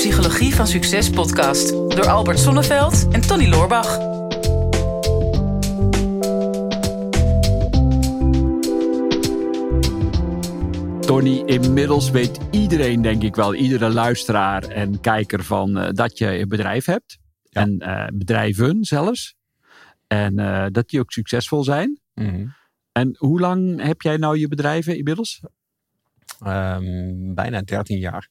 Psychologie van Succes podcast door Albert Sonneveld en Tony Loorbach. Tony, inmiddels weet iedereen, denk ik wel, iedere luisteraar en kijker van eh, dat je een bedrijf hebt. En eh, bedrijven zelfs. En eh, dat die ook succesvol zijn. Mhm. En hoe lang heb jij nou je bedrijven inmiddels? Ehm, bijna 13 jaar.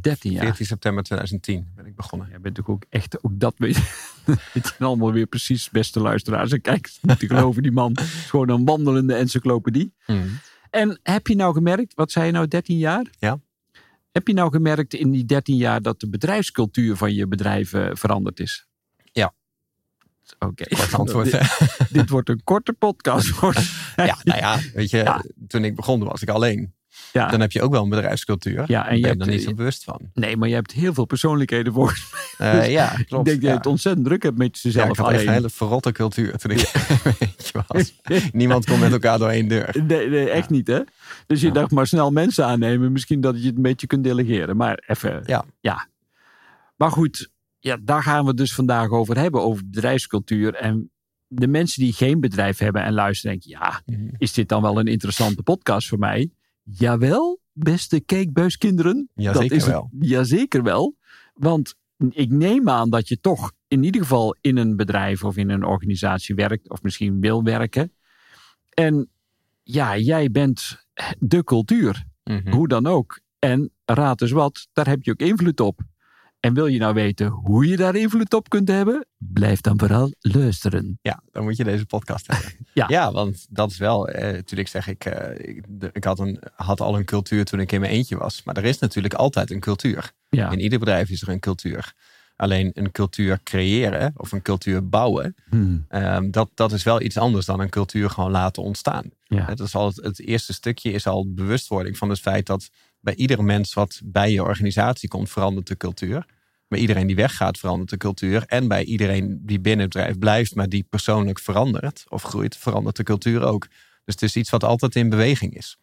13 jaar. 14 september 2010 ben ik begonnen. Jij bent ook echt, ook dat weet weet je allemaal weer precies, beste luisteraars. En kijk, niet te geloven, die man is gewoon een wandelende encyclopedie. Mhm. En heb je nou gemerkt, wat zei je nou, 13 jaar? Ja. Heb je nou gemerkt in die 13 jaar dat de bedrijfscultuur van je bedrijf eh, veranderd is? Ja. Oké. Kort antwoord. dit, dit wordt een korte podcast. hoor. ja, nou ja, weet je, Ja. toen ik begon was ik alleen. Ja. Dan heb je ook wel een bedrijfscultuur. Ja, en je je ben hebt, er niet eh, zo bewust van. Nee, maar je hebt heel veel persoonlijkheden voor. Eh, ja, klopt. ik denk dat je ja. het ontzettend druk hebt met Ja, jezelf ik had echt een hele verrotte cultuur toen ik eentje was. Niemand kon met elkaar door één deur. Nee, nee, echt niet hè. Dus je Ja. dacht maar snel mensen aannemen. Misschien dat je het een beetje kunt delegeren. Maar even. Ja. Maar goed, ja, daar gaan we het dus vandaag over hebben. Over bedrijfscultuur. En de mensen die geen bedrijf hebben en luisteren denken. Ja, Mhm. is dit dan wel een interessante podcast voor mij? Jawel, beste keekbuiskinderen. Jazeker is het- wel. Jazeker wel. Want ik neem aan dat je toch in ieder geval in een bedrijf of in een organisatie werkt. Of misschien wil werken. En ja, jij bent de cultuur. Mhm. Hoe dan ook. En raad eens wat, daar heb je ook invloed op. En wil je nou weten hoe je daar invloed op kunt hebben? Blijf dan vooral luisteren. Ja, dan moet je deze podcast hebben. Ja. want dat is wel, eh, natuurlijk zeg ik, eh, ik, had, een, had al een cultuur toen ik in mijn eentje was. Maar er is natuurlijk altijd een cultuur. Ja. In ieder bedrijf is er een cultuur. Alleen een cultuur creëren of een cultuur bouwen, Hmm. ehm, dat, dat is wel iets anders dan een cultuur gewoon laten ontstaan. Ja. Het, is al het, het eerste stukje is al bewustwording van het feit dat bij ieder mens wat bij je organisatie komt, verandert de cultuur. Bij iedereen die weggaat, verandert de cultuur. En bij iedereen die binnen het bedrijf blijft, maar die persoonlijk verandert of groeit, verandert de cultuur ook. Dus het is iets wat altijd in beweging is.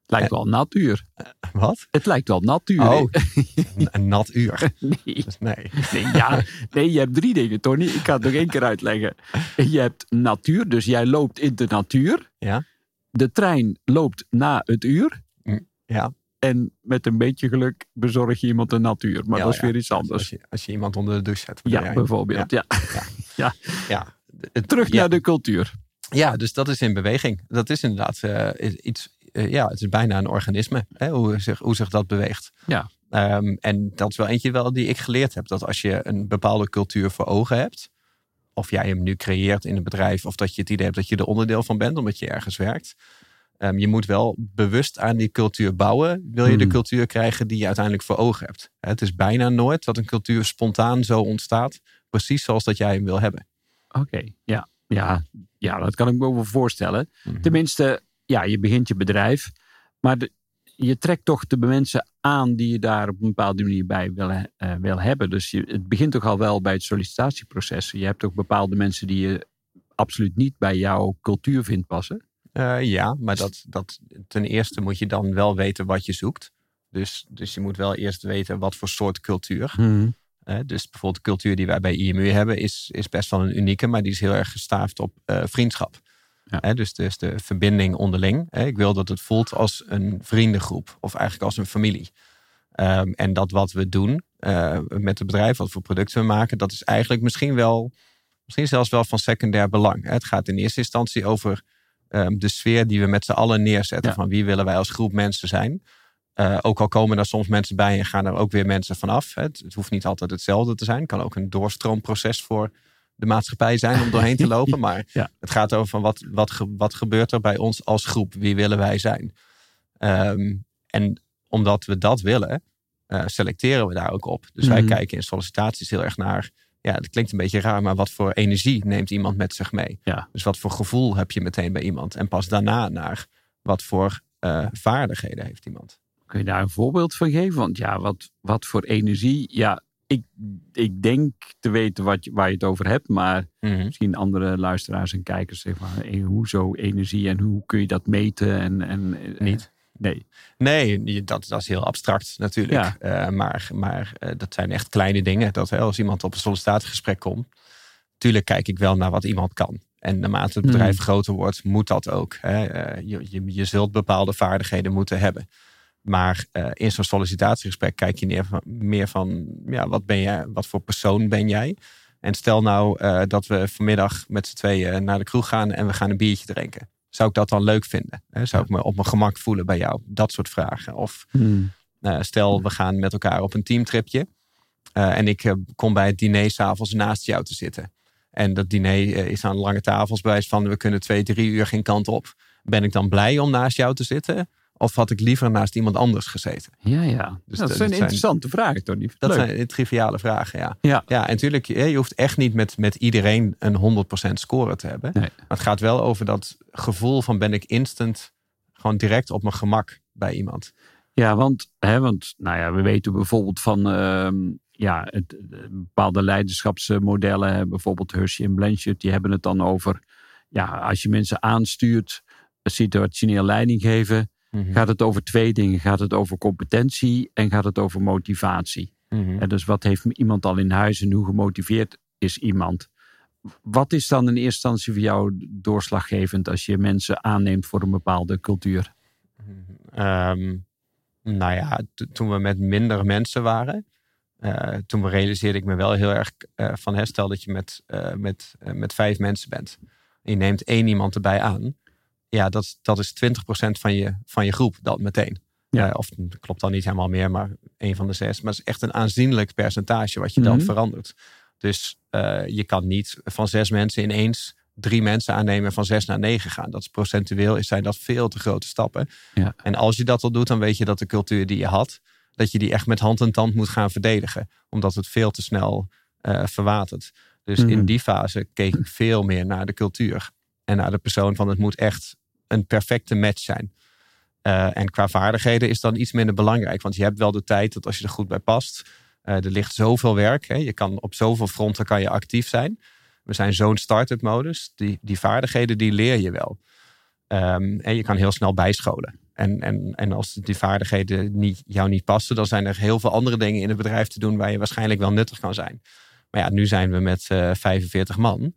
Het lijkt wel natuur. Wat? Het lijkt wel natuur. Oh, een- een nat uur. Nee. Dus nee. Nee, ja, nee, je hebt drie dingen, Tony. Ik ga het nog één keer uitleggen. Je hebt natuur, dus jij loopt in de natuur. Ja. De trein loopt na het uur. Ja, En met een beetje geluk bezorg je iemand de natuur. Maar Ja, dat is ja. weer iets anders. als je, als je iemand onder de douche zet. Ja, bijvoorbeeld. Ja. Ja. Het- Terug ja. naar de cultuur. Ja, dus dat is in beweging. Dat is inderdaad eh, iets, eh, ja, het is bijna een organisme, hè, hoe, zich, hoe zich dat beweegt. Ja. Ehm, en dat is wel eentje wel die ik geleerd heb. Dat als je een bepaalde cultuur voor ogen hebt, of jij hem nu creëert in een bedrijf, of dat je het idee hebt dat je er onderdeel van bent, omdat je ergens werkt. Ehm, je moet wel bewust aan die cultuur bouwen. Wil je de Hmm. cultuur krijgen die je uiteindelijk voor ogen hebt? Het is bijna nooit dat een cultuur spontaan zo ontstaat, precies zoals dat jij hem wil hebben. Oké, ja. Ja, ja, dat kan ik me wel voorstellen. Mhm. Tenminste, ja, je begint je bedrijf. Maar de- je trekt toch de mensen aan die je daar op een bepaalde manier bij wil, eh, wil hebben. Dus je, het begint toch al wel bij het sollicitatieproces. Je hebt ook bepaalde mensen die je absoluut niet bij jouw cultuur vindt passen. Eh, ja, maar dat, dat, ten eerste moet je dan wel weten wat je zoekt. Dus, dus je moet wel eerst weten wat voor soort cultuur. Eh, dus bijvoorbeeld de cultuur die wij bij IMU hebben is, is best wel een unieke, maar die is heel erg gestaafd op eh, vriendschap. Ja. Dus, dus de verbinding onderling. Ik wil dat het voelt als een vriendengroep of eigenlijk als een familie. Ehm, en dat wat we doen met het bedrijf, wat voor producten we maken, dat is eigenlijk misschien wel, misschien zelfs wel van secundair belang. Het gaat in eerste instantie over ehm, de sfeer die we met z'n allen neerzetten. Ja. Van wie willen wij als groep mensen zijn. Eh, ook al komen daar soms mensen bij en gaan er ook weer mensen vanaf. Het, het hoeft niet altijd hetzelfde te zijn. Het kan ook een doorstroomproces voor de maatschappij zijn om doorheen te lopen. Maar Ja. het gaat over van wat, wat, wat gebeurt er bij ons als groep? Wie willen wij zijn? Ehm, en omdat we dat willen, eh, selecteren we daar ook op. Dus wij Mhm. kijken in sollicitaties heel erg naar... Ja, dat klinkt een beetje raar, maar wat voor energie neemt iemand met zich mee? Ja. Dus wat voor gevoel heb je meteen bij iemand? En pas daarna naar wat voor eh, vaardigheden heeft iemand? Kun je daar een voorbeeld van geven? Want ja, wat, wat voor energie. Ja, ik, ik denk te weten wat, je- waar je het over hebt. Maar Mhm. misschien andere luisteraars en kijkers zeggen van... eh, hoezo energie en hoe kun je dat meten? En, en, eh, Niet. Nee. Nee, dat, dat is heel abstract natuurlijk. Ja. maar maar dat zijn echt kleine dingen. Dat hè, als iemand op een sollicitatiegesprek komt, tuurlijk kijk ik wel naar wat iemand kan. En naarmate het bedrijf mm. groter wordt, moet dat ook. Hè. Je, je, je, zult bepaalde vaardigheden moeten hebben. Maar in zo'n sollicitatiegesprek kijk je neer, meer van, ja, wat ben jij, wat voor persoon ben jij? En stel nou dat we vanmiddag met z'n tweeën naar de kroeg gaan en we gaan een biertje drinken. Zou ik dat dan leuk vinden? Zou ik me op mijn gemak voelen bij jou? Dat soort vragen. Of hmm. uh, stel, we gaan met elkaar op een teamtripje. en ik kom bij het diner s'avonds naast jou te zitten. En dat diner is aan lange tafels bij van we kunnen twee, drie uur geen kant op. Ben ik dan blij om naast jou te zitten? Of had ik liever naast iemand anders gezeten? Ja, ja. Dus dat, zijn interessante vragen, Tony. Dat zijn triviale vragen, ja. Ja, ja en natuurlijk, je hoeft echt niet met, met iedereen een 100% score te hebben. Maar het gaat wel over dat gevoel van ben ik instant gewoon direct op mijn gemak bij iemand. Ja, want, hè, want nou ja, we weten bijvoorbeeld van uh, ja, het, bepaalde leiderschapsmodellen, bijvoorbeeld Hershey en Blanchard, die hebben het dan over, ja, als je mensen aanstuurt, situationeel leiding geven, Mhm. Gaat het over twee dingen? Gaat het over competentie en gaat het over motivatie? Mhm. En dus wat heeft iemand al in huis en hoe gemotiveerd is iemand? Wat is dan in eerste instantie voor jou doorslaggevend als je mensen aanneemt voor een bepaalde cultuur? Um, nou ja, toen we met minder mensen waren, uh, toen realiseerde ik me wel heel erg uh, van herstel dat je met, uh, met, met vijf mensen bent. Je neemt één iemand erbij aan ja, dat, dat is 20% van je, van je groep dan meteen. Ja. Uh, of klopt dan niet helemaal meer, maar een van de zes. Maar het is echt een aanzienlijk percentage wat je dan mhm. verandert. Dus uh, je kan niet van zes mensen ineens drie mensen aannemen van zes naar negen gaan. Dat is procentueel, zijn dat veel te grote stappen. Ja. En als je dat al doet, dan weet je dat de cultuur die je had, dat je die echt met hand en tand moet gaan verdedigen. Omdat het veel te snel uh, verwatert. Dus in mhm. die fase keek ik veel meer naar de cultuur. En naar de persoon van het moet echt een perfecte match zijn. Uh, en qua vaardigheden is dan iets minder belangrijk. Want je hebt wel de tijd dat als je er goed bij past. Uh, er ligt zoveel werk. Hè. Je kan op zoveel fronten kan je actief zijn. We zijn zo'n start-up modus. Die, die vaardigheden die leer je wel. Um, en je kan heel snel bijscholen. En, en, en als die vaardigheden niet, jou niet passen, dan zijn er heel veel andere dingen in het bedrijf te doen waar je waarschijnlijk wel nuttig kan zijn. Maar ja, nu zijn we met uh, 45 man.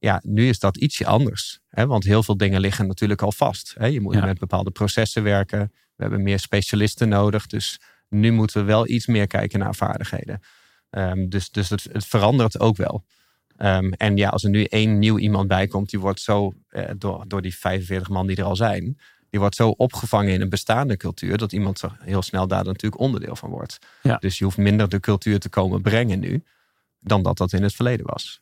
Ja, nu is dat ietsje anders. Hè? Want heel veel dingen liggen natuurlijk al vast. Hè? Je moet met bepaalde processen werken. We hebben meer specialisten nodig. Dus nu moeten we wel iets meer kijken naar vaardigheden. Um, dus dus het, het, verandert ook wel. Um, en ja, als er nu één nieuw iemand bij komt, die wordt zo eh, door, door die 45 man die er al zijn, die wordt zo opgevangen in een bestaande cultuur, dat iemand heel snel daar natuurlijk onderdeel van wordt. Ja. Dus je hoeft minder de cultuur te komen brengen nu, dan dat dat in het verleden was.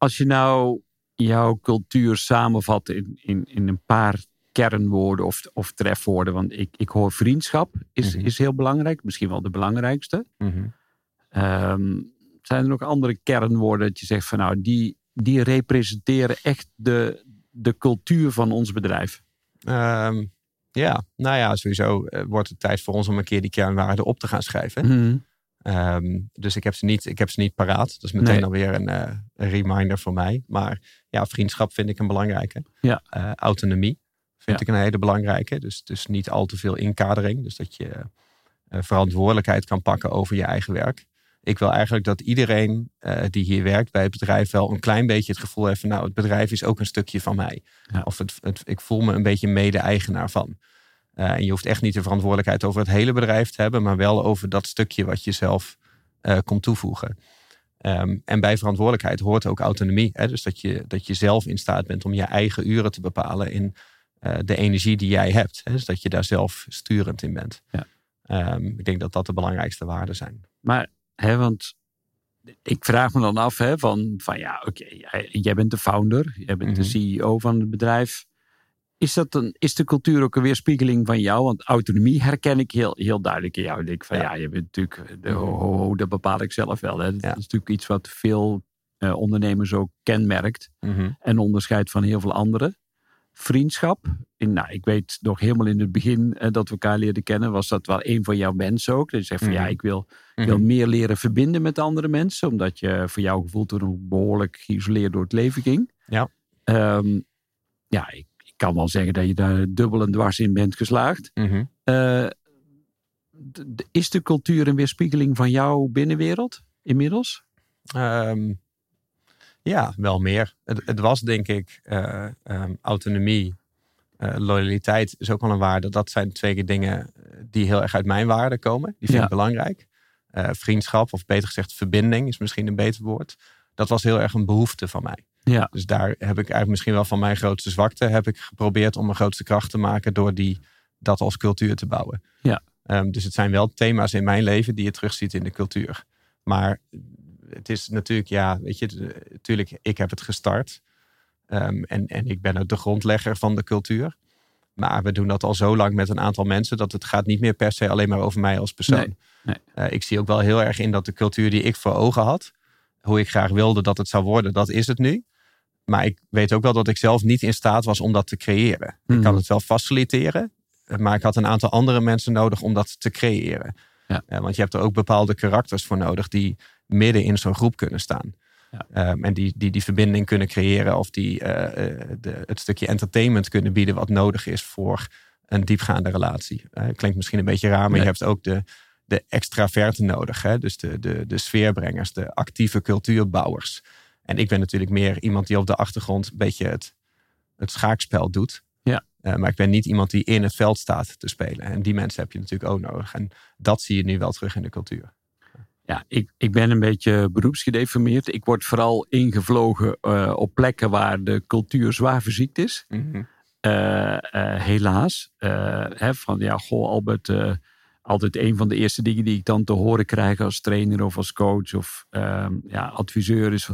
Als je nou jouw cultuur samenvat in, in, in een paar kernwoorden of, of trefwoorden. Want ik, ik hoor vriendschap is, mhm. is heel belangrijk, misschien wel de belangrijkste. Mhm. Ehm, zijn er nog andere kernwoorden dat je zegt van nou, die, die representeren echt de, de cultuur van ons bedrijf? Ehm, ja, nou ja, sowieso eh, wordt het tijd voor ons om een keer die kernwaarden op te gaan schrijven. Mhm. Ehm, dus ik heb, ze niet, ik heb ze niet paraat. Dat is meteen alweer een, uh, een, reminder voor mij. Maar ja, vriendschap vind ik een belangrijke. Ja. Uh, autonomie vind ik een hele belangrijke. Dus, dus niet al te veel inkadering. Dus dat je uh, verantwoordelijkheid kan pakken over je eigen werk. Ik wil eigenlijk dat iedereen die hier werkt bij het bedrijf wel een klein beetje het gevoel heeft van nou, het bedrijf is ook een stukje van mij. Ja. Of het, het, ik voel me een beetje mede-eigenaar van. Uh, en je hoeft echt niet de verantwoordelijkheid over het hele bedrijf te hebben, maar wel over dat stukje wat je zelf uh, komt toevoegen. Um, en bij verantwoordelijkheid hoort ook autonomie. Hè? Dus dat je, dat je zelf in staat bent om je eigen uren te bepalen in uh, de energie die jij hebt. Hè? Dus dat je daar zelf sturend in bent. Ja. Um, ik denk dat dat de belangrijkste waarden zijn. Maar, hè, want ik vraag me dan af hè, van, van ja, oké, jij, jij, bent de founder, jij bent de mhm. CEO van het bedrijf. Is, dat een, is de cultuur ook een weerspiegeling van jou? Want autonomie herken ik heel, heel duidelijk in jou. Ik denk van ja, je bent natuurlijk, de, ho, dat bepaal ik zelf wel. Hè. Dat is natuurlijk iets wat veel uh, ondernemers ook kenmerkt. Mhm. En onderscheidt van heel veel anderen. Vriendschap. In, nou, ik weet nog helemaal in het begin uh, dat we elkaar leerden kennen, was dat wel een van jouw mensen ook. Dat je zegt van ja, mhm. ik wil, wil mhm. meer leren verbinden met andere mensen. Omdat je voor jouw gevoel toen behoorlijk geïsoleerd door het leven ging. Ja. Um, ja, ik kan wel zeggen dat je daar dubbel en dwars in bent geslaagd. Mhm. Eh, is de cultuur een weerspiegeling van jouw binnenwereld inmiddels? Ehm, ja, wel meer. Het, het was denk ik eh, ehm, autonomie, eh, loyaliteit is ook wel een waarde. Dat zijn twee dingen die heel erg uit mijn waarde komen. Die vind Ja. ik belangrijk. Vriendschap, of beter gezegd verbinding, is misschien een beter woord. Dat was heel erg een behoefte van mij. Ja. Dus daar heb ik eigenlijk misschien wel van mijn grootste zwakte... heb ik geprobeerd om mijn grootste kracht te maken... door die, dat als cultuur te bouwen. Ja. Ehm, dus het zijn wel thema's in mijn leven die je terugziet in de cultuur. Maar het is natuurlijk, ja, weet je, natuurlijk, ik heb het gestart. Ehm, en, en ik ben ook de grondlegger van de cultuur. Maar we doen dat al zo lang met een aantal mensen dat het gaat niet meer per se alleen maar over mij als persoon. Nee, nee. Eh, ik zie ook wel heel erg in dat de cultuur die ik voor ogen had, hoe ik graag wilde dat het zou worden, dat is het nu. Maar ik weet ook wel dat ik zelf niet in staat was om dat te creëren. Ik Mhm. kan het wel faciliteren, maar ik had een aantal andere mensen nodig om dat te creëren. Ja. Want je hebt er ook bepaalde karakters voor nodig die midden in zo'n groep kunnen staan. Ja. Ehm, en die, die die verbinding kunnen creëren of die eh, eh, de, het stukje entertainment kunnen bieden wat nodig is voor een diepgaande relatie. Eh, klinkt misschien een beetje raar, maar Nee. je hebt ook de, de extraverten nodig. Hè? Dus de, de, de sfeerbrengers, de actieve cultuurbouwers. En ik ben natuurlijk meer iemand die op de achtergrond een beetje het, het schaakspel doet. Ja. Eh, maar ik ben niet iemand die in het veld staat te spelen. En die mensen heb je natuurlijk ook nodig. En dat zie je nu wel terug in de cultuur. Ja, ik, ik ben een beetje beroepsgedeformeerd. Ik word vooral ingevlogen eh, op plekken waar de cultuur zwaar verziekt is. Eh, eh, helaas. Hè, van ja, goh, Albert. altijd een van de eerste dingen die ik dan te horen krijg als trainer of als coach of ehm, ja, adviseur is.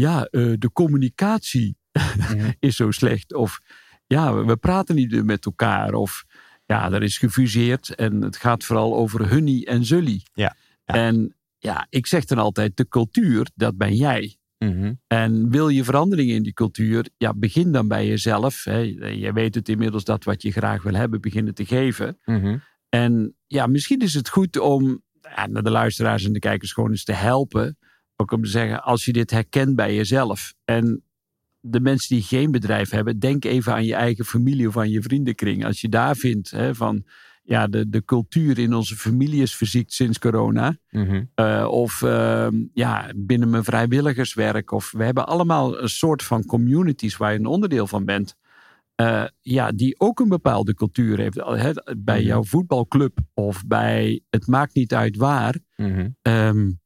Ja, eh, de communicatie Mhm. is zo slecht. Of ja, we, praten niet met elkaar. Of ja, er is gefuseerd en het gaat vooral over hunnie en zully. Ja, ja. En ja, ik zeg dan altijd, de cultuur, dat ben jij. Mhm. En wil je verandering in die cultuur, ja, begin dan bij jezelf. Hè. Je weet het inmiddels dat wat je graag wil hebben, beginnen te geven. Mhm. En ja, misschien is het goed om ja, naar de luisteraars en de kijkers gewoon eens te helpen. Ook om te zeggen, als je dit herkent bij jezelf. En de mensen die geen bedrijf hebben, denk even aan je eigen familie of aan je vriendenkring. Als je daar vindt hè, van, ja, de, de cultuur in onze familie is verziekt sinds corona. Mhm. Uh, of uh, ja, binnen mijn vrijwilligerswerk. Of we hebben allemaal een soort van communities waar je een onderdeel van bent. Uh, ja, die ook een bepaalde cultuur heeft. Bij jouw voetbalclub of bij het maakt niet uit waar. Mhm. Um,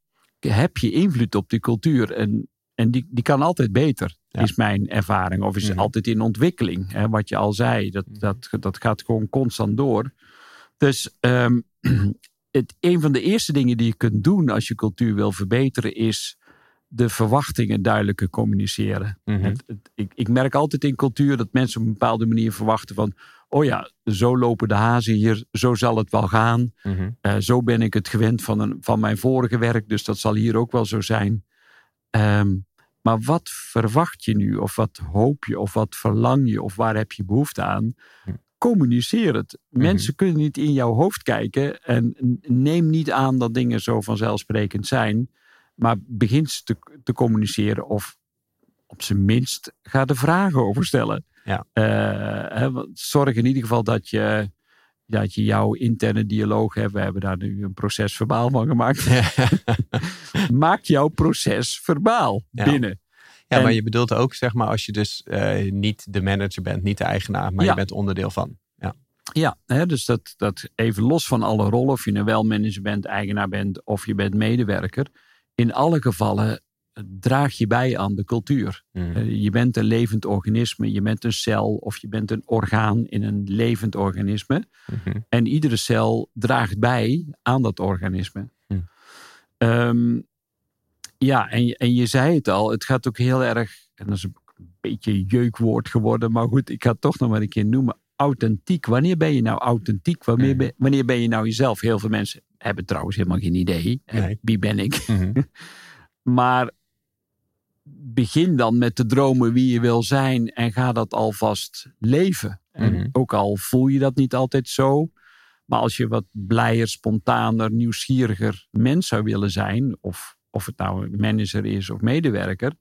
heb je invloed op die cultuur. En, en die, die kan altijd beter, Ja. is mijn ervaring. Of is Mhm. altijd in ontwikkeling. Hè, wat je al zei, dat, dat, dat gaat gewoon constant door. Dus um, het, een van de eerste dingen die je kunt doen als je cultuur wil verbeteren, is de verwachtingen duidelijker communiceren. Mhm. Het, het, ik, ik, merk altijd in cultuur dat mensen op een bepaalde manier verwachten van, oh ja, zo lopen de hazen hier, zo zal het wel gaan. Mhm. Uh, zo ben ik het gewend van, een, van mijn vorige werk, dus dat zal hier ook wel zo zijn. Um, maar wat verwacht je nu? Of wat hoop je? Of wat verlang je? Of waar heb je behoefte aan? Communiceer het. Mensen Mhm. kunnen niet in jouw hoofd kijken. En neem niet aan dat dingen zo vanzelfsprekend zijn. Maar begin te, te communiceren. Of op zijn minst ga er vragen over stellen. Ja. Uh, hè, zorg in ieder geval dat je, dat je jouw interne dialoog hebt. We hebben daar nu een proces verbaal van gemaakt. Maak jouw proces verbaal Ja. binnen. Ja, En- maar je bedoelt ook, zeg maar, als je dus eh, niet de manager bent, niet de eigenaar, maar Ja. je bent onderdeel van. Ja. Ja, hè, dus dat, dat even los van alle rollen, of je nou wel manager bent, eigenaar bent of je bent medewerker. In alle gevallen eh, draag je bij aan de cultuur. Mhm. Eh, Je bent een levend organisme, je bent een cel of je bent een orgaan in een levend organisme. Mhm. En iedere cel draagt bij aan dat organisme. Hm. Ehm, ja, en, je- en je zei het al, het gaat ook heel erg, en dat is een beetje een jeukwoord geworden, maar goed, ik ga het toch nog maar een keer noemen. Authentiek. Wanneer ben je nou authentiek? Wanneer, ben, wanneer ben je nou jezelf? Heel veel mensen hebben trouwens helemaal geen idee. Nee. Wie ben ik? Mhm. Maar begin dan met te dromen wie je wil zijn en ga dat alvast leven. En Mhm. ook al voel je dat niet altijd zo, maar als je wat blijer, spontaner, nieuwsgieriger mens zou willen zijn, of, of het nou een manager is of medewerker,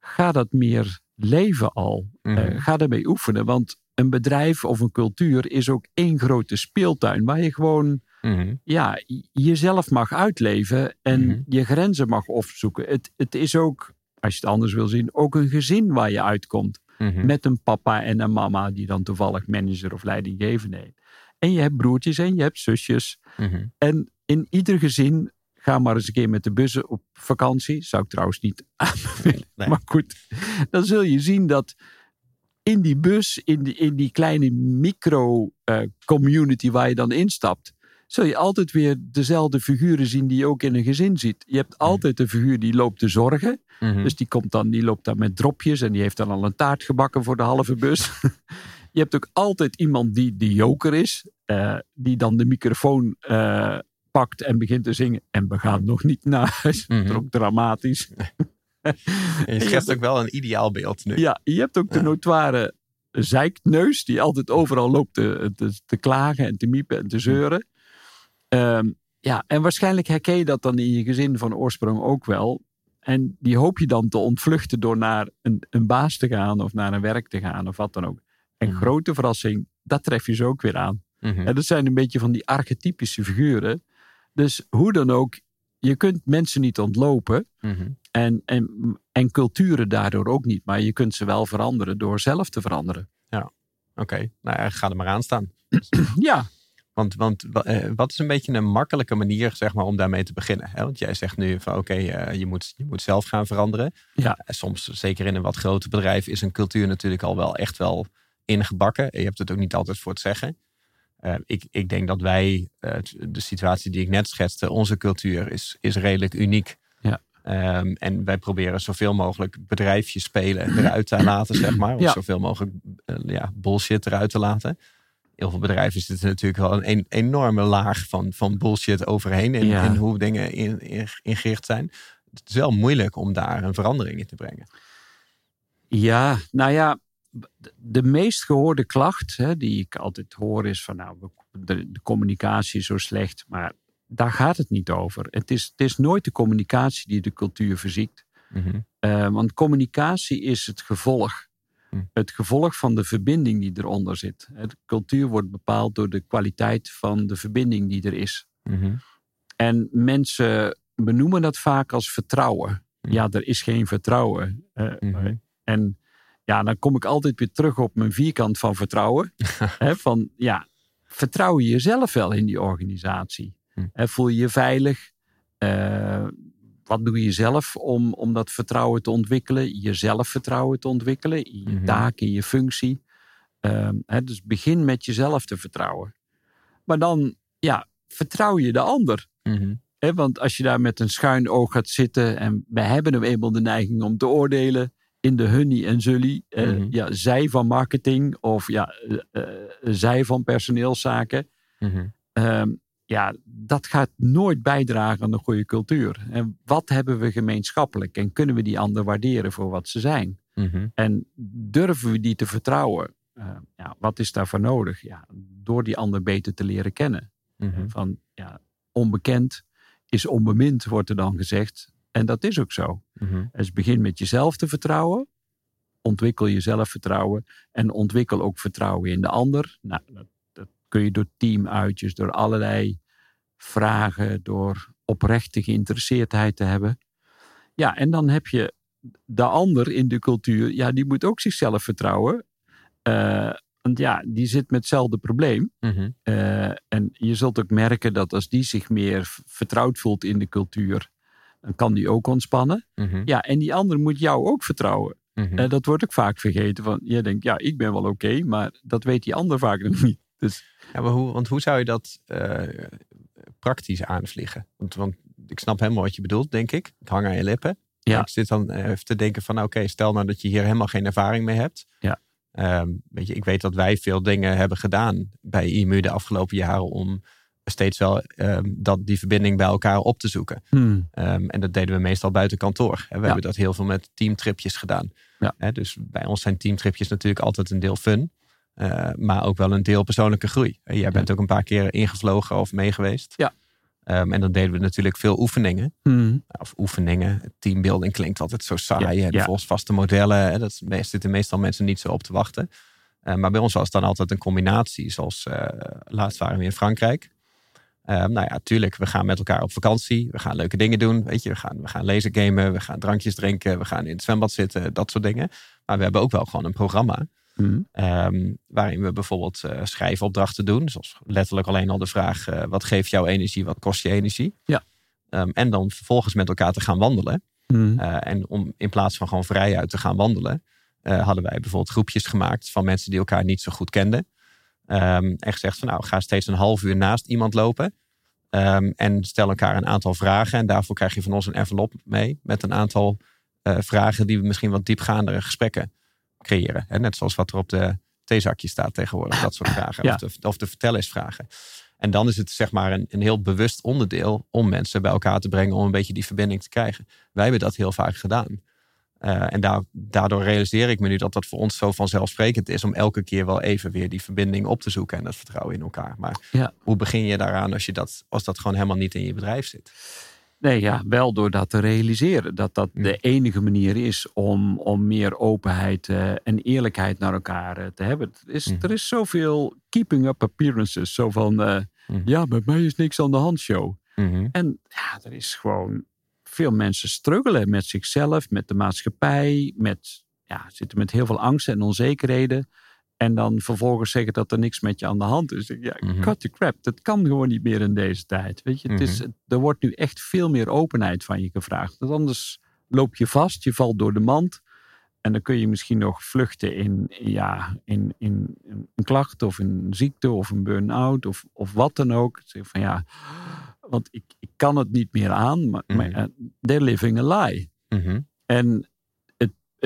ga dat meer leven al. Mhm. Eh, ga daarmee oefenen, want een bedrijf of een cultuur is ook één grote speeltuin waar je gewoon Mhm. ja, jezelf mag uitleven en Mhm. je grenzen mag opzoeken. Het, het is ook, als je het anders wil zien, ook een gezin waar je uitkomt. Mhm. Met een papa en een mama die dan toevallig manager of leidinggevende heeft. En je hebt broertjes en je hebt zusjes. Mhm. En in ieder gezin, ga maar eens een keer met de bussen op vakantie. Zou ik trouwens niet aanbevelen. Nee. Maar goed, dan zul je zien dat in die bus, in die, in die kleine micro-community waar je dan instapt, zul je altijd weer dezelfde figuren zien die je ook in een gezin ziet. Je hebt altijd een figuur die loopt te zorgen. Mhm. Dus die, komt dan, die loopt dan met dropjes en die heeft dan al een taart gebakken voor de halve bus. je hebt ook altijd iemand die de joker is, eh, die dan de microfoon eh, pakt en begint te zingen. En we gaan nog niet naar huis. Mhm. ook dramatisch. En je ook wel een ideaal beeld nu. Ja, je hebt ook de Ja. notoire zeikneus, die altijd overal loopt te, te, te klagen en te miepen en te zeuren. Ehm, ja, en waarschijnlijk herken je dat dan in je gezin van oorsprong ook wel. En die hoop je dan te ontvluchten door naar een, een baas te gaan of naar een werk te gaan of wat dan ook. En Mhm. grote verrassing, dat tref je ze ook weer aan. Mhm. En dat zijn een beetje van die archetypische figuren. Dus hoe dan ook, je kunt mensen niet ontlopen. Mhm. En, en, en culturen daardoor ook niet. Maar je kunt ze wel veranderen door zelf te veranderen. Oké, nou ja, ga er maar aan staan. Ja, Want, want wa- eh, wat is een beetje een makkelijke manier zeg maar, om daarmee te beginnen? Hè? Want jij zegt nu van oké, eh, je, moet, je moet zelf gaan veranderen. Ja. Eh, Soms, zeker in een wat groter bedrijf, is een cultuur natuurlijk al wel echt wel ingebakken. Je hebt het ook niet altijd voor het zeggen. Ik, ik denk dat wij, de situatie die ik net schetste, onze cultuur is, is redelijk uniek. Ja. Ehm, en wij proberen zoveel mogelijk bedrijfjes spelen eruit te laten, zeg maar. Of Ja. zoveel mogelijk ja, bullshit eruit te laten. Heel veel bedrijven zitten natuurlijk wel een, een enorme laag van, van bullshit overheen. Ja. in hoe dingen in, in- ingericht zijn. Het is wel moeilijk om daar een verandering in te brengen. ja nou ja, de- meest gehoorde klacht hè, die ik altijd hoor is van nou, de, de communicatie is zo slecht. Maar daar gaat het niet over. Het is, het is nooit de communicatie die de cultuur verziekt. Mhm. Eh, want communicatie is het gevolg. Hm. Het gevolg van de verbinding die eronder zit. De cultuur wordt bepaald door de kwaliteit van de verbinding die er is. Mhm. En mensen benoemen dat vaak als vertrouwen. Hm. Ja, er is geen vertrouwen. Eh, Mhm. En ja, dan kom ik altijd weer terug op mijn vierkant van vertrouwen. Van ja, vertrouw je jezelf wel in die organisatie? Hè, voel je je veilig? Eh, wat doe je zelf om, om dat vertrouwen te ontwikkelen? Je zelfvertrouwen te ontwikkelen, in je Mhm. taak, in je functie. Ehm, dus begin met jezelf te vertrouwen. Maar dan, ja, vertrouw je de ander. Mhm. Want als je daar met een schuin oog gaat zitten en we hebben nou eenmaal de neiging om te oordelen in de hunnie en zully, eh, Mhm. ja, zij van marketing of ja, eh, eh, zij van personeelszaken. Mhm. Ja, dat gaat nooit bijdragen aan een goede cultuur. En wat hebben we gemeenschappelijk en kunnen we die ander waarderen voor wat ze zijn? Mhm. En durven we die te vertrouwen? Eh, ja, wat is daarvoor nodig? Ja, door die ander beter te leren kennen. Mhm. Van ja, onbekend is onbemind, wordt er dan gezegd. En dat is ook zo. Mhm. Dus begin met jezelf te vertrouwen. Ontwikkel je zelfvertrouwen. En ontwikkel ook vertrouwen in de ander. Nou, dat kun je door teamuitjes, door allerlei vragen, door oprechte geïnteresseerdheid te hebben. Ja, en dan heb je de ander in de cultuur. Ja, die moet ook zichzelf vertrouwen. Eh, want ja, die zit met hetzelfde probleem. Mhm. Eh, en je zult ook merken dat als die zich meer vertrouwd voelt in de cultuur, dan kan die ook ontspannen. Mhm. Ja, en die ander moet jou ook vertrouwen. Mhm. En dat wordt ook vaak vergeten. Van, jij denkt, ja, ik ben wel oké, maar dat weet die ander vaak nog niet. Dus Ja, maar hoe, want hoe zou je dat eh, praktisch aanvliegen? Want, want ik snap helemaal wat je bedoelt, denk ik. Ik hang aan je lippen. Ja. Ik zit dan even te denken van, oké, stel nou dat je hier helemaal geen ervaring mee hebt. Ja. Ehm, weet je, ik weet dat wij veel dingen hebben gedaan bij IMU de afgelopen jaren om steeds wel ehm, dat, die verbinding bij elkaar op te zoeken. hmm, Ehm, en dat deden we meestal buiten kantoor. Hè. We Ja. hebben dat heel veel met teamtripjes gedaan. Ja. Hè, dus bij ons zijn teamtripjes natuurlijk altijd een deel fun. Eh, maar ook wel een deel persoonlijke groei. En Jij bent ook een paar keer ingevlogen of meegeweest. Ja. Ehm, en dan deden we natuurlijk veel oefeningen. hmm, Of oefeningen. Teambuilding klinkt altijd zo saai. Ja, ja. volgens vaste modellen. Hè, dat zitten meestal mensen niet zo op te wachten. maar bij ons was het dan altijd een combinatie. Zoals laatst waren we in Frankrijk. nou ja, tuurlijk, we gaan met elkaar op vakantie. We gaan leuke dingen doen. Weet je, we gaan, we gaan lezen gamen. We gaan drankjes drinken. We gaan in het zwembad zitten. Dat soort dingen. Maar we hebben ook wel gewoon een programma. Mhm. Ehm, waarin we bijvoorbeeld uh, schrijfopdrachten doen. Zoals letterlijk alleen al de vraag: uh, wat geeft jouw energie, wat kost je energie? Ja. Um, en dan vervolgens met elkaar te gaan wandelen. Mhm. Uh, en om in plaats van gewoon vrij uit te gaan wandelen, hadden wij bijvoorbeeld groepjes gemaakt van mensen die elkaar niet zo goed kenden. Um, en gezegd van nou, ga steeds een half uur naast iemand lopen. en stel elkaar een aantal vragen. En daarvoor krijg je van ons een envelop mee met een aantal vragen die we misschien wat diepgaandere gesprekken creëren. Hè? Net zoals wat er op de theezakje staat tegenwoordig. Dat soort vragen. Ja. Of, de, of de vertellersvragen. En dan is het zeg maar een, een heel bewust onderdeel om mensen bij elkaar te brengen om een beetje die verbinding te krijgen. Wij hebben dat heel vaak gedaan. Uh, en da daardoor realiseer ik me nu dat dat voor ons zo vanzelfsprekend is om elke keer wel even weer die verbinding op te zoeken en dat vertrouwen in elkaar. Maar Ja. hoe begin je daaraan als, je dat, als dat gewoon helemaal niet in je bedrijf zit? Nee, ja, wel door dat te realiseren. Dat dat de enige manier is om, om meer openheid eh, en eerlijkheid naar elkaar eh, te hebben. Er is, er is zoveel keeping up appearances. Zo van, eh, ja, met mij is niks aan de hand show. Mhm. En ja, er is gewoon veel mensen struggelen met zichzelf, met de maatschappij, met, ja, zitten met heel veel angsten en onzekerheden. En dan vervolgens zeggen dat er niks met je aan de hand is. Ja, Mhm. cut the crap. Dat kan gewoon niet meer in deze tijd. Weet je, het is, er wordt nu echt veel meer openheid van je gevraagd. Want anders loop je vast, je valt door de mand. En dan kun je misschien nog vluchten in, ja, in, in, in een klacht of een ziekte of een burn-out of, of wat dan ook. Zeg van ja, want ik, ik kan het niet meer aan. Maar, maar Mhm. eh, they're living a lie. Mhm. En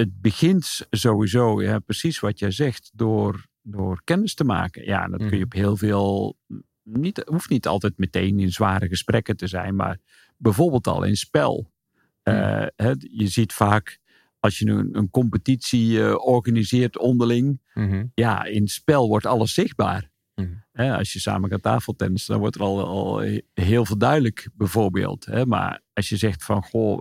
het, begint sowieso, ja, precies wat jij zegt, door, door kennis te maken. Ja, dat kun je Mhm. op heel veel. Niet, hoeft niet altijd meteen in zware gesprekken te zijn, maar bijvoorbeeld al in spel. Eh, hè, je ziet vaak als je een, een competitie eh, organiseert onderling. Mhm. Ja, in spel wordt alles zichtbaar. Hè, als je samen gaat tafeltennissen, dan wordt er al, al heel veel duidelijk, bijvoorbeeld. Hè. Maar als je zegt van, goh,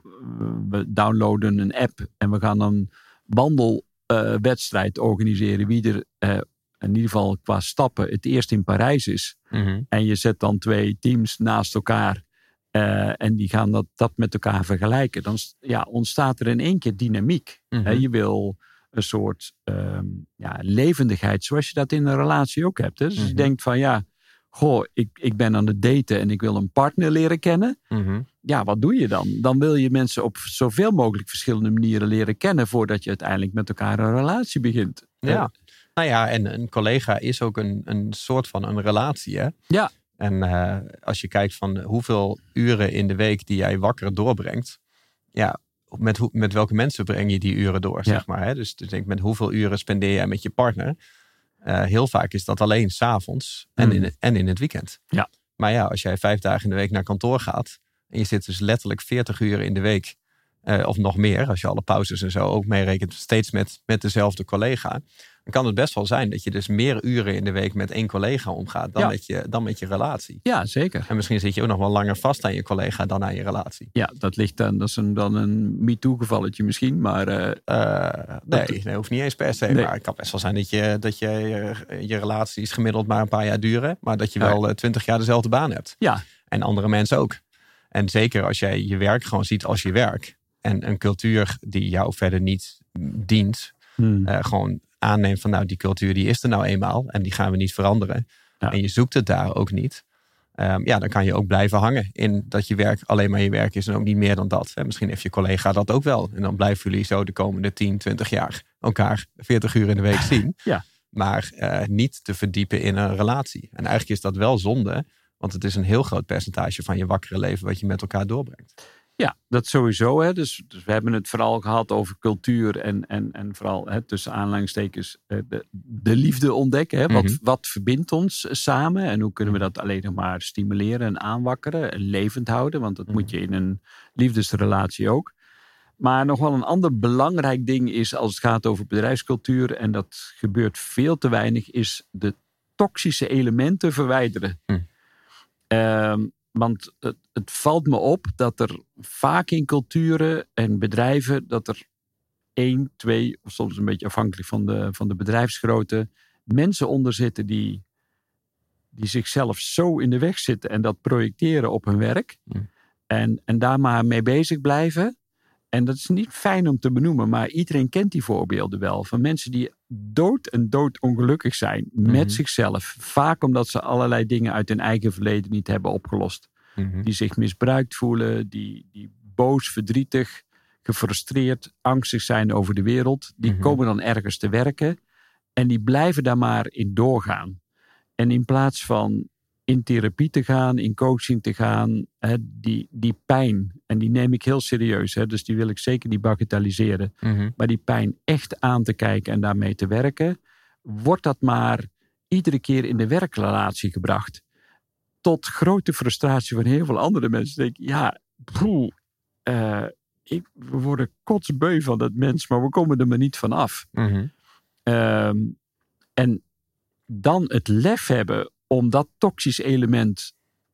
we downloaden een app en we gaan een wandelwedstrijd organiseren. Wie er eh, in ieder geval qua stappen het eerst in Parijs is. Mhm. En je zet dan twee teams naast elkaar. eh, en die gaan dat, dat met elkaar vergelijken. Dan ja, ontstaat er in één keer dynamiek. Hè, je wil een soort ehm, ja, levendigheid, zoals je dat in een relatie ook hebt. Hè? Dus Mhm. je denkt van ja, goh, ik, ik ben aan het daten en ik wil een partner leren kennen. Mhm. Ja, wat doe je dan? Dan wil je mensen op zoveel mogelijk verschillende manieren leren kennen voordat je uiteindelijk met elkaar een relatie begint. Ja. Nou ja, en een collega is ook een, een soort van een relatie. Hè? Ja. En eh, als je kijkt van hoeveel uren in de week die jij wakker doorbrengt. Ja, met, hoe, met welke mensen breng je die uren door, zeg maar. Hè? Dus, dus denk met hoeveel uren spendeer jij met je partner. Eh, heel vaak is dat alleen s'avonds en, Mm. in, het- en in het weekend. Ja. Maar ja, als jij vijf dagen in de week naar kantoor gaat. En je zit dus letterlijk 40 uur in de week. eh, of nog meer, als je alle pauzes en zo ook meerekent. Steeds met, met dezelfde collega. Dan kan het best wel zijn dat je dus meer uren in de week met één collega omgaat. Dan, Ja. met, je, dan met je relatie. Ja, zeker. En misschien zit je ook nog wel langer vast aan je collega dan aan je relatie. Ja, dat ligt dan, dat is een, dan een MeToo-gevalletje misschien, maar eh, Eh, nee, nee, hoeft niet eens per se. Nee. Maar het kan best wel zijn dat je, dat je eh, je relaties gemiddeld maar een paar jaar duren. Maar dat je wel twintig jaar dezelfde baan hebt. ja, En andere mensen ook. En zeker als jij je werk gewoon ziet als je werk. En een cultuur die jou verder niet dient. Hmm. gewoon aanneemt van nou die cultuur die is er nou eenmaal. En die gaan we niet veranderen. Ja. En je zoekt het daar ook niet. Ehm, ja, dan kan je ook blijven hangen in dat je werk alleen maar je werk is en ook niet meer dan dat. En misschien heeft je collega dat ook wel. En dan blijven jullie zo de komende 10, 20 jaar elkaar 40 uur in de week zien. Ja. Maar eh, niet te verdiepen in een relatie. En eigenlijk is dat wel zonde, want het is een heel groot percentage van je wakkere leven wat je met elkaar doorbrengt. Ja, dat sowieso. Hè. Dus, dus we hebben het vooral gehad over cultuur en, en, en vooral hè, tussen aanleidingstekens eh, de, de liefde ontdekken. Hè. Wat, Mhm. wat verbindt ons samen en hoe kunnen we dat alleen nog maar stimuleren en aanwakkeren en levend houden? Want dat Mhm. moet je in een liefdesrelatie ook. Maar nog wel een ander belangrijk ding is als het gaat over bedrijfscultuur, en dat gebeurt veel te weinig, is de toxische elementen verwijderen. Ehm, want het, het valt me op dat er vaak in culturen en bedrijven dat er één, twee, of soms een beetje afhankelijk van de, van de bedrijfsgrootte, mensen onder zitten die, die zichzelf zo in de weg zitten en dat projecteren op hun werk. En, en daar maar mee bezig blijven. En dat is niet fijn om te benoemen, maar iedereen kent die voorbeelden wel. Van mensen die dood en dood ongelukkig zijn met Mhm. zichzelf. Vaak omdat ze allerlei dingen uit hun eigen verleden niet hebben opgelost. Mhm. Die zich misbruikt voelen, die, die boos, verdrietig, gefrustreerd, angstig zijn over de wereld. Die Mhm. komen dan ergens te werken en die blijven daar maar in doorgaan. En in plaats van in therapie te gaan, in coaching te gaan, hè, die, die pijn, en die neem ik heel serieus, hè, dus die wil ik zeker niet bagatelliseren, Mhm. maar die pijn echt aan te kijken en daarmee te werken, wordt dat maar iedere keer in de werkrelatie gebracht. Tot grote frustratie van heel veel andere mensen. Denk, ja, poeh, eh, ik, we worden kotsbeu van dat mens, maar we komen er maar niet van af. Mhm. Ehm, en dan het lef hebben om dat toxisch element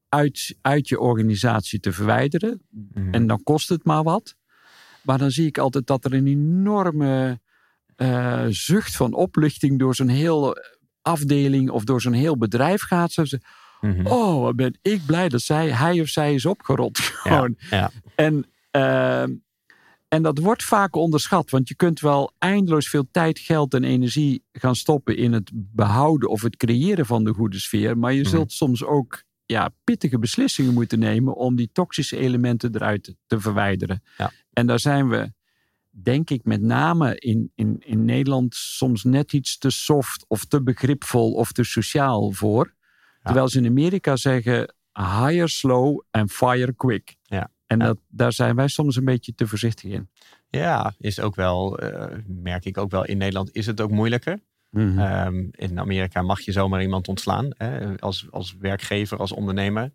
uit, uit je organisatie te verwijderen. Mhm. En dan kost het maar wat. Maar dan zie ik altijd dat er een enorme eh, zucht van opluchting door zo'n heel afdeling of door zo'n heel bedrijf gaat. Zo ze, Mhm. oh, ben ik blij dat zij, hij of zij is opgerold. Gewoon. ja. En, ehm, en dat wordt vaak onderschat, want je kunt wel eindeloos veel tijd, geld en energie gaan stoppen in het behouden of het creëren van de goede sfeer. Maar je Mhm. zult soms ook ja, pittige beslissingen moeten nemen om die toxische elementen eruit te, verwijderen. Ja. En daar zijn we, denk ik, met name in, in, in Nederland soms net iets te soft of te begripvol of te sociaal voor. Terwijl ze in Amerika zeggen hire slow and fire quick. Ja. En Ja. dat, daar zijn wij soms een beetje te voorzichtig in. Ja, is ook wel, eh, merk ik ook wel, in Nederland is het ook moeilijker. Ehm, in Amerika mag je zomaar iemand ontslaan. Hè? Als, als werkgever, als ondernemer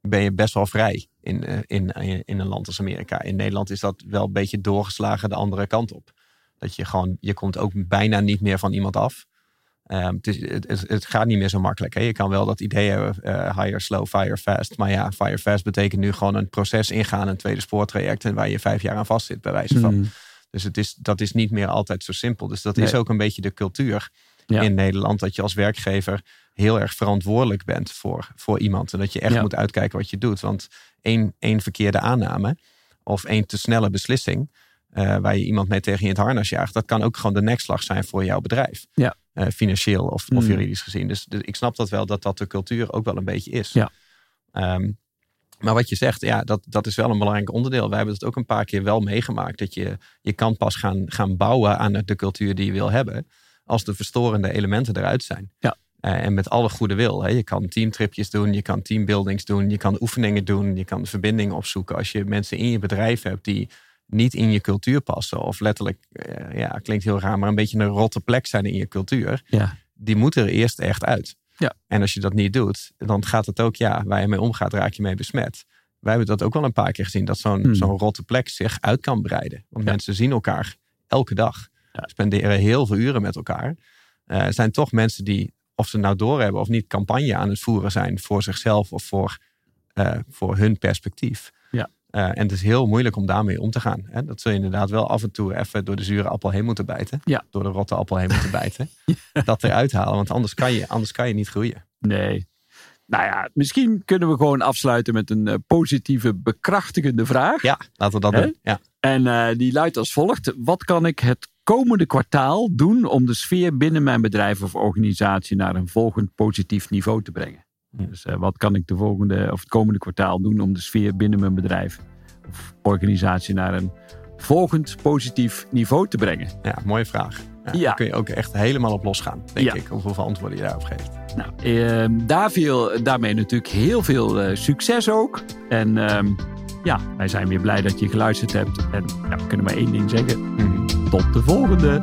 ben je best wel vrij in, eh, in, in een land als Amerika. In Nederland is dat wel een beetje doorgeslagen de andere kant op. Dat je gewoon, je komt ook bijna niet meer van iemand af. Ehm, het, is, het, het- gaat niet meer zo makkelijk. Hè? Je kan wel dat idee hebben, eh, hire slow, fire fast. Maar ja, fire fast betekent nu gewoon een proces ingaan, een tweede spoortraject. En waar je vijf jaar aan vastzit, bij wijze van. Mhm. Dus het is, dat is niet meer altijd zo simpel. Dus dat is ook een beetje de cultuur Ja. in Nederland. Dat je als werkgever heel erg verantwoordelijk bent voor, voor iemand. En dat je echt Ja. moet uitkijken wat je doet. Want één, één verkeerde aanname of één te snelle beslissing... eh, waar je iemand mee tegen je in het harnas jaagt... dat kan ook gewoon de nekslag zijn voor jouw bedrijf. Ja. Eh, financieel of, of Mm. juridisch gezien. Dus, dus ik snap dat wel, dat dat de cultuur ook wel een beetje is. Ja. Ehm, maar wat je zegt, ja, dat, dat is wel een belangrijk onderdeel. Wij hebben het ook een paar keer wel meegemaakt. Dat je, je kan pas gaan, gaan bouwen aan de cultuur die je wil hebben. Als de verstorende elementen eruit zijn. Ja. Eh, en met alle goede wil. Hè. Je kan teamtripjes doen, je kan teambuildings doen, je kan oefeningen doen, je kan verbinding opzoeken. Als je mensen in je bedrijf hebt die niet in je cultuur passen. Of letterlijk, eh, ja, klinkt heel raar, maar een beetje een rotte plek zijn in je cultuur. Ja. Die moeten er eerst echt uit. Ja. En als je dat niet doet, dan gaat het ook, ja, waar je mee omgaat, raak je mee besmet. Wij hebben dat ook wel een paar keer gezien, dat zo'n Hmm. zo'n rotte plek zich uit kan breiden. Want Ja. mensen zien elkaar elke dag. Ja. Spenderen heel veel uren met elkaar. Eh, Er zijn toch mensen die, of ze nou doorhebben of niet, campagne aan het voeren zijn voor zichzelf of voor, eh, voor hun perspectief. Eh, en het is heel moeilijk om daarmee om te gaan. Hè? Dat zul je inderdaad wel af en toe even door de zure appel heen moeten bijten. Ja. Door de rotte appel heen moeten bijten. Dat eruit halen, want anders kan je, anders kan je niet groeien. Nee. Nou ja, misschien kunnen we gewoon afsluiten met een eh, positieve, bekrachtigende vraag. Ja, laten we dat Hè? doen. Ja. En eh, die luidt als volgt. Wat kan ik het komende kwartaal doen om de sfeer binnen mijn bedrijf of organisatie naar een volgend positief niveau te brengen? Dus eh, wat kan ik de volgende of het komende kwartaal doen om de sfeer binnen mijn bedrijf of organisatie naar een volgend positief niveau te brengen? ja, mooie vraag. Ja, Ja. Daar kun je ook echt helemaal op losgaan, denk Ja. ik. Hoeveel antwoorden je daarop geeft. Nou, daar viel daarmee natuurlijk heel veel eh, succes ook. En ehm, ja, wij zijn weer blij dat je geluisterd hebt. En ja, we kunnen maar één ding zeggen. Tot de volgende!